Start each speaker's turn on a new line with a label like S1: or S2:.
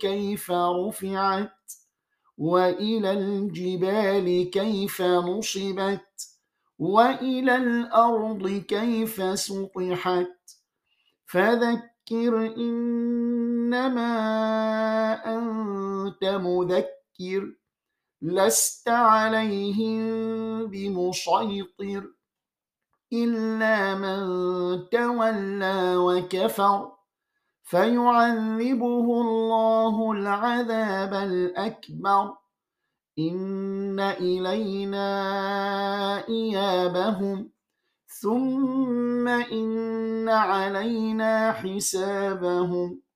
S1: كيف رفعت وإلى الجبال كيف نصبت وإلى الأرض كيف سطحت فذكر إنما أنت مذكر لست عليهم بمسيطر إلا من تولى وكفر فيعذبه الله العذاب الأكبر. إن إلينا إيابهم. ثم إن علينا حسابهم.